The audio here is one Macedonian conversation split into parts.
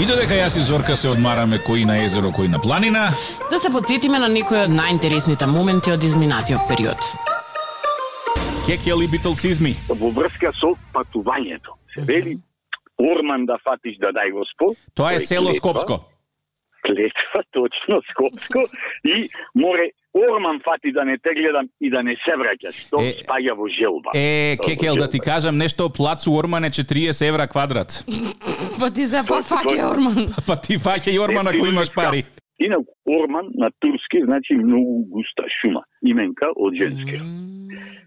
И додека јас и Зорка се одмараме кои на езеро, кои на планина, Да се подсетиме на некои од најинтересните моменти од изминатиот период. кекел и битолцизми. во врска со патувањето. Се вели Орман да фатиш да дај Господ. Тоа е село. Скопско. Клетва, точно, Скопско. И море Орман фати да не те гледам и да не се враќаш. Тоа Е, спаѓа во желба. Е, Тоа кекел, да ти кажам нешто, плац у Орман е 40 евра квадрат. Па ти Тоа- пофаќа, тоа- Орман. Па ти фаќа и Орман ако имаш пари. Инак Орман на турски значи многу густа шума. Именка од женски.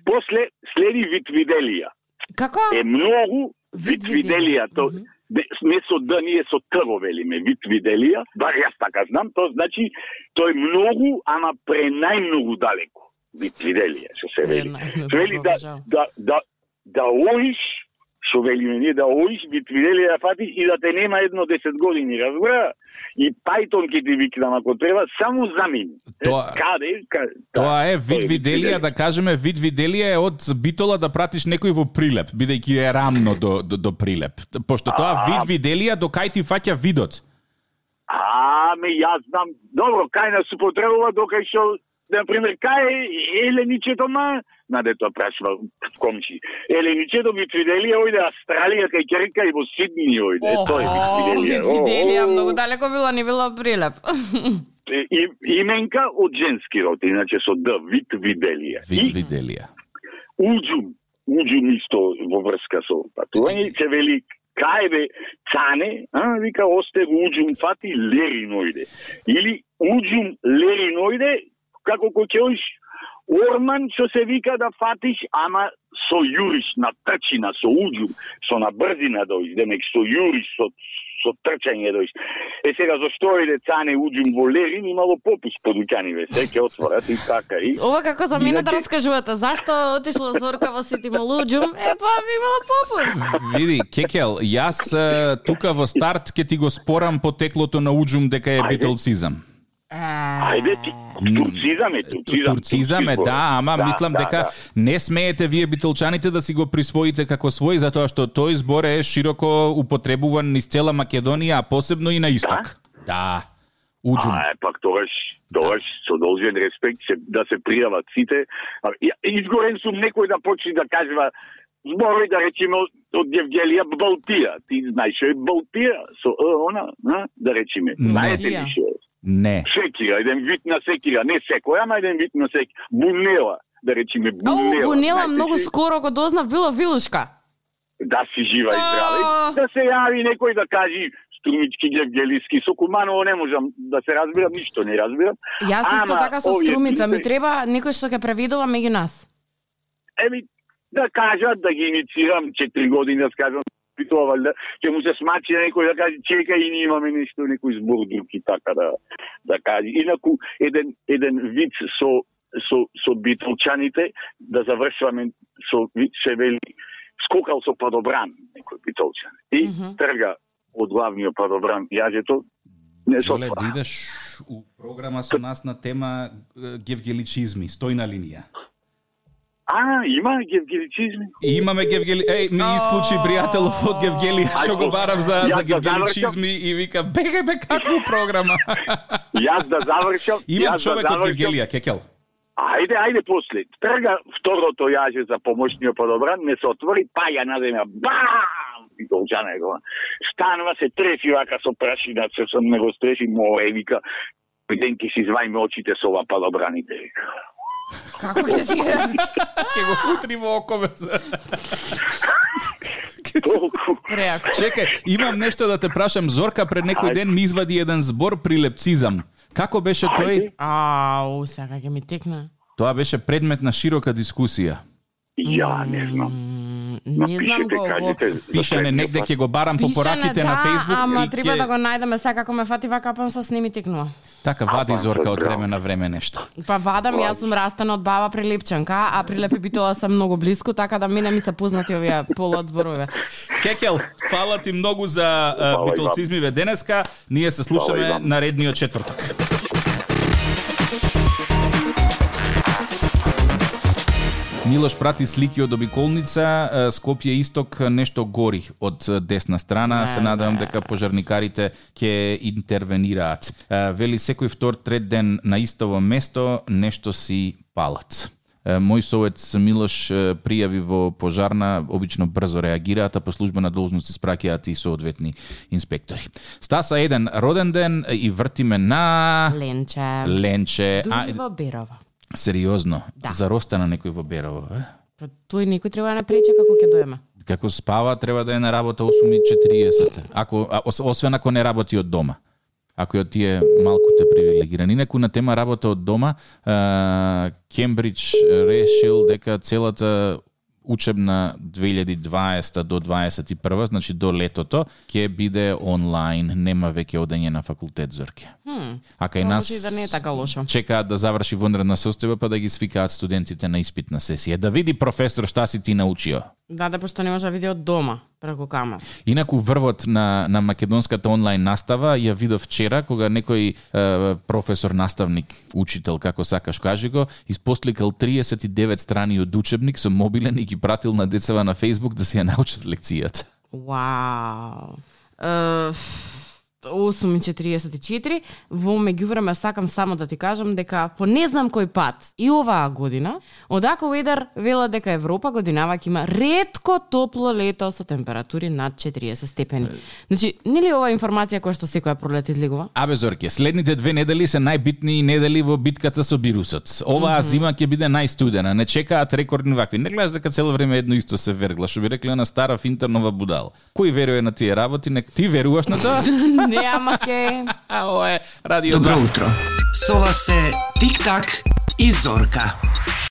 После следи Витвиделија. Како? Е многу Витвиделија. Витвиделија. Не- со Д, ние со Т го велиме Витвиделија. Бар јас така знам, тоа значи тој многу, ама пренајмногу далеко. Витвиделија, што се вели. Вели да жал. да да да оиш што велиме да оиш Витвиделија да фатиш и да те нема едно 10 години, разбра? И Пајтон ќе ти викнам ако треба, само замени. Тоа- Каде? Каде? Тоа е вид виделија, да кажеме вид виделија е од битола да пратиш некој во прилеп, бидејќи е рамно до, до, до прилеп. Пошто тоа А. вид виделија до кај ти фаќа видот. Аме, јас знам, добро, кај нас се потребува, дока што, например, кај е Еленичето, ма, на дето прашува комши. Еленичето ми виделија, ојде Австралија, кај Керка и во Сидни ојде. Тоа е виделија. Виделија, многу далеко било, не било прилеп. И, именка од женски род, иначе со Д, вид виделија. Вид И виделија. уџум, уџум исто во врска со патување, се вели кај бе цане, а, вика осте уџум фати лериноиде. Или уџум лериноиде, како кој ќе оиш Орман што се вика да фатиш, ама со јуриш на трчина, со уџум, со на брзина доиш, демек со јуриш, со со трчање доиш. Е сега зашто иде цане уџум во Лерин имало попуст по дуќаниве, се ќе отворат и така и Ова како за мене да раскажувате, зашто отишла Зорка во Сити Малуџум? Е, па ми имала попуст. Види, Кекел, јас е, тука во старт ќе ти го спорам потеклото на уџум дека е Ајде. Ајде ти, турцизам е, турцизам. Турцизам е, турски да, ама збор. мислам да, дека да. не смеете вие битолчаните да си го присвоите како свој, затоа што тој збор е широко употребуван низ цела Македонија, а посебно и на исток. Да. Уџум. А, е, пак тогаш, тогаш со должен респект се, да се пријават сите. Изгорен сум некој да почне да кажува зборови да речеме од, Евгелија Балтија. Ти знаеш што е Балтија со е, она, а? да речеме. Не. Знаете ли Балтија. што е? Не. Секира, еден вид на секира, не секој, ама еден вид на секира. Бунела, да речеме Ау, бунела. Бунела знаете многу скоро го дознав, било Вилушка. да си жива и здраве. Да се јави некој да кажи Струмички, Гевгелиски, со Куманово не можам да се разбирам, ништо не разбирам. Јас исто Ама, така со Струмица, ми треба некој што ќе преведува меѓу нас. Еми, да кажат, да ги иницирам 4 години, да скажам, тоа валјда, ќе му се смачи на некој да каже, чека и ние имаме нешто, некој збор друг и така да, да каже. Инаку, еден, еден вид со, со, со битолчаните, да завршуваме со се вели, скокал со падобран, некој битолчан. И Мгм. трга од главниот падобран јажето, не со Желе да идеш у програма со нас на тема гевгеличизми, стојна линија. А, има гевгеличизми? Имаме гевгели... Еј, ми исклучи пријателов од Гевгелија, што го барав за, за да гевгеличизми и вика, бегај бе, каква програма? Јас да завршам, Имам јас човек да од завршам, Гевгелија, Кекел. Ајде, ајде после. Трга второто јаже за помошниот подобран, не се отвори, паја на земја. Бам! И должана е го. Станува се треси вака со прашина, се сам не го стреши, мој вика. Иден ќе си извајме очите со ова падобраните. вика. Како ќе си... Ке го утри во окове. Толку. Преако. Чекај, имам нешто да те прашам. Зорка пред некој ден ми извади еден збор прилепцизам. Како беше тој? Ау, сега ќе ми текна. Тоа беше предмет на широка дискусија. Ја не знам. М, Не знам го. за Пишане негде ќе го барам по пораките да, на Facebook ама и треба ќе... да го најдеме сега како ме фати вака пан се сними текнува. Така вади Апа, Зорка од време на време нешто. Па вадам, јас сум растена од баба Прилепчанка, а Прилеп и Битола се многу близко, така да мене ми се познати овие полуот зборове. Кекел, фала ти многу за битолцизмиве денеска. Ние се слушаме наредниот четврток. Милош прати слики од обиколница, Скопје исток нешто гори од десна страна. Се надевам дека пожарникарите ќе интервенираат. Вели секој втор трет ден на истово место нешто си палат. Мој совет Милош пријави во пожарна, обично брзо реагираат, а по службена должност испраќаат и соодветни инспектори. Стаса еден роден ден и вртиме на Ленче. Ленче. Дури во Берова. Сериозно, Да. на некој во Берово, е? Па тој никој треба да не прече како ќе доеме. Како спава, треба да е на работа 8.40. Ако, освен ако не работи од дома. Ако од тие малку те привилегирани. Инаку на тема работа од дома, Кембридж решил дека целата учебна 2020 до 21, значи до летото, ќе биде онлайн, нема веќе одење на факултет Зорке. Хм. А кај нас да не е така лошо. чекаат да заврши вонредна состојба па да ги свикаат студентите на испитна сесија. Да види професор шта си ти научио. Да, да, пошто не може да види од дома, преку камер. Инаку врвот на, на македонската онлайн настава ја видов вчера кога некој е, професор, наставник, учител, како сакаш кажи го, испосликал 39 страни од учебник со мобилен и ги пратил на децава на Facebook да си ја научат лекцијата. Вау. Е, 8.44. Во меѓувреме сакам само да ти кажам дека по не знам кој пат и оваа година, од Ако Weather вела дека Европа годинава ќе има ретко топло лето со температури над 40 степени. Значи, нели ова информација која што секоја пролет излегува? Абе Зорке, следните две недели се најбитни недели во битката со вирусот. Оваа зима ќе биде најстудена, не чекаат рекордни вакви. Не гледаш дека цело време едно исто се вергла, што би рекле на стара финтернова будал. Кој верува на тие работи, нек ти веруваш на тоа? не, ама ке... А ова е радио Добро утро. Со вас се Тик-так и Зорка.